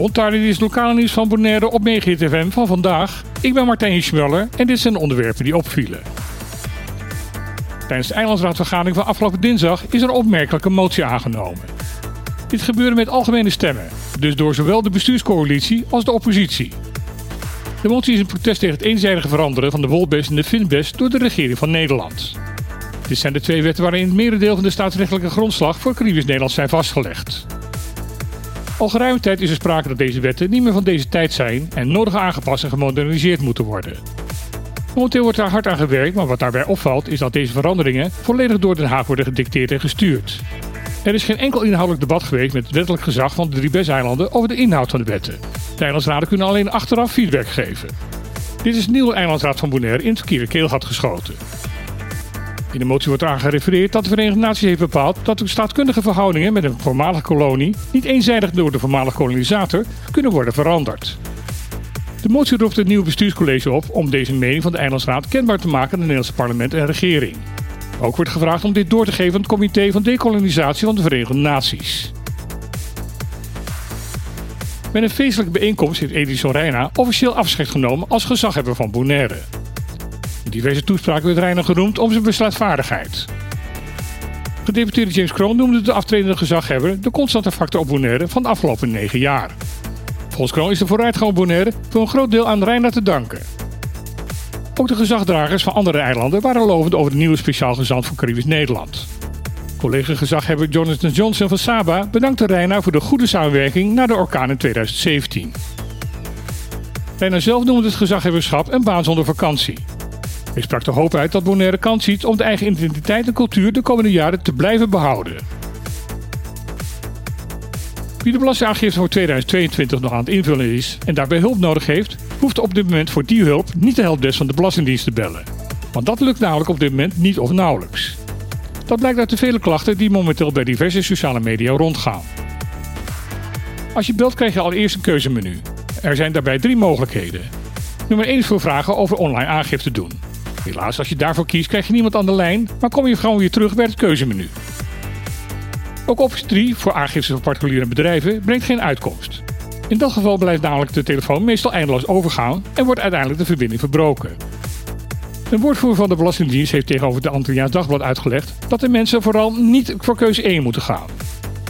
Goedenavond, dit is lokale nieuws van Bonaire op FM van vandaag. Ik ben Martijn Schmuller en dit zijn de onderwerpen die opvielen. Tijdens de eilandsraadvergadering van afgelopen dinsdag is er een opmerkelijke motie aangenomen. Dit gebeurde met algemene stemmen, dus door zowel de bestuurscoalitie als de oppositie. De motie is een protest tegen het eenzijdige veranderen van de wolbest en de finbest door de regering van Nederland. Dit zijn de twee wetten waarin het merendeel van de staatsrechtelijke grondslag voor Caribisch Nederland zijn vastgelegd. Al geruime tijd is er sprake dat deze wetten niet meer van deze tijd zijn en nodig aangepast en gemoderniseerd moeten worden. Momenteel wordt daar hard aan gewerkt, maar wat daarbij opvalt is dat deze veranderingen volledig door Den Haag worden gedicteerd en gestuurd. Er is geen enkel inhoudelijk debat geweest met het wettelijk gezag van de drie BES-eilanden over de inhoud van de wetten. De eilandsraden kunnen alleen achteraf feedback geven. Dit is de nieuwe eilandsraad van Bonaire in het verkeerde keelgat geschoten. In de motie wordt eraan gerefereerd dat de Verenigde Naties heeft bepaald dat de staatkundige verhoudingen met een voormalige kolonie niet eenzijdig door de voormalige kolonisator kunnen worden veranderd. De motie roept het nieuwe bestuurscollege op om deze mening van de Eilandsraad kenbaar te maken aan het Nederlandse parlement en regering. Ook wordt gevraagd om dit door te geven aan het Comité van Dekolonisatie van de Verenigde Naties. Met een feestelijke bijeenkomst heeft Edison Reina officieel afscheid genomen als gezaghebber van Bonaire. In diverse toespraken werd Reina genoemd om zijn besluitvaardigheid. Gedeputeerde James Kroon noemde de aftredende gezaghebber de constante factor op Bonaire van de afgelopen negen jaar. Volgens Kroon is de vooruitgang op Bonaire voor een groot deel aan Reina te danken. Ook de gezagdragers van andere eilanden waren lovend over de nieuwe speciaal gezant voor Caribisch Nederland. Collega-gezaghebber Jonathan Johnson van Saba bedankte Reina voor de goede samenwerking na de orkaan in 2017. Reina zelf noemde het gezaghebberschap een baan zonder vakantie. Hij sprak de hoop uit dat Bonaire kans ziet om de eigen identiteit en cultuur de komende jaren te blijven behouden. Wie de belastingaangifte voor 2022 nog aan het invullen is en daarbij hulp nodig heeft, hoeft op dit moment voor die hulp niet de helpdesk van de Belastingdienst te bellen. Want dat lukt namelijk op dit moment niet of nauwelijks. Dat blijkt uit de vele klachten die momenteel bij diverse sociale media rondgaan. Als je belt krijg je allereerst een keuzemenu. Er zijn daarbij drie mogelijkheden. Nummer 1 is voor vragen over online aangifte doen. Helaas, als je daarvoor kiest krijg je niemand aan de lijn, maar kom je gewoon weer terug bij het keuzemenu. Ook optie 3 voor aangifte van particuliere bedrijven brengt geen uitkomst. In dat geval blijft namelijk de telefoon meestal eindeloos overgaan en wordt uiteindelijk de verbinding verbroken. Een woordvoerder van de Belastingdienst heeft tegenover de Antilliaans Dagblad uitgelegd dat de mensen vooral niet voor keuze 1 moeten gaan.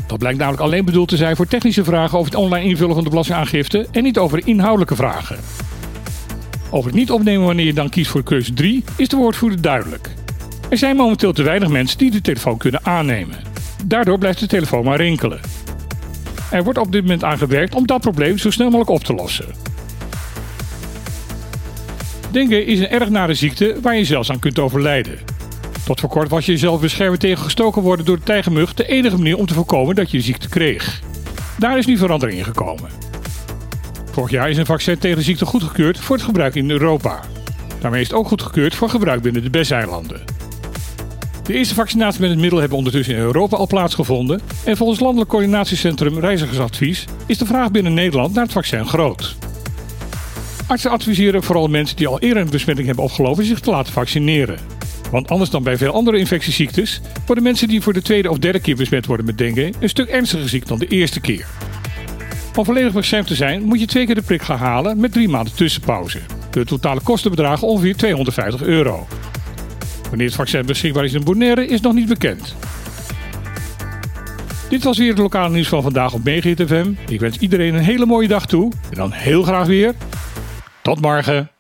Dat blijkt namelijk alleen bedoeld te zijn voor technische vragen over het online invullen van de belastingaangifte en niet over inhoudelijke vragen. Over het niet opnemen wanneer je dan kiest voor keuze 3 is de woordvoerder duidelijk. Er zijn momenteel te weinig mensen die de telefoon kunnen aannemen. Daardoor blijft de telefoon maar rinkelen. Er wordt op dit moment aan gewerkt om dat probleem zo snel mogelijk op te lossen. Dengue is een erg nare ziekte waar je zelfs aan kunt overlijden. Tot voor kort was je jezelf beschermen tegen gestoken worden door de tijgermug de enige manier om te voorkomen dat je de ziekte kreeg. Daar is nu verandering in gekomen. Vorig jaar is een vaccin tegen de ziekte goedgekeurd voor het gebruik in Europa. Daarmee is het ook goedgekeurd voor gebruik binnen de BES-eilanden. De eerste vaccinatie met het middel hebben ondertussen in Europa al plaatsgevonden en volgens Landelijk Coördinatiecentrum Reizigersadvies is de vraag binnen Nederland naar het vaccin groot. Artsen adviseren vooral mensen die al eerder een besmetting hebben opgelopen zich te laten vaccineren. Want anders dan bij veel andere infectieziektes worden mensen die voor de tweede of derde keer besmet worden met dengue een stuk ernstiger ziek dan de eerste keer. Om volledig beschermd te zijn moet je twee keer de prik gaan halen met drie maanden tussenpauze. De totale kosten bedragen ongeveer 250 euro. Wanneer het vaccin beschikbaar is in Bonaire is nog niet bekend. Dit was weer het lokale nieuws van vandaag op Megahit FM. Ik wens iedereen een hele mooie dag toe en dan heel graag weer. Tot morgen.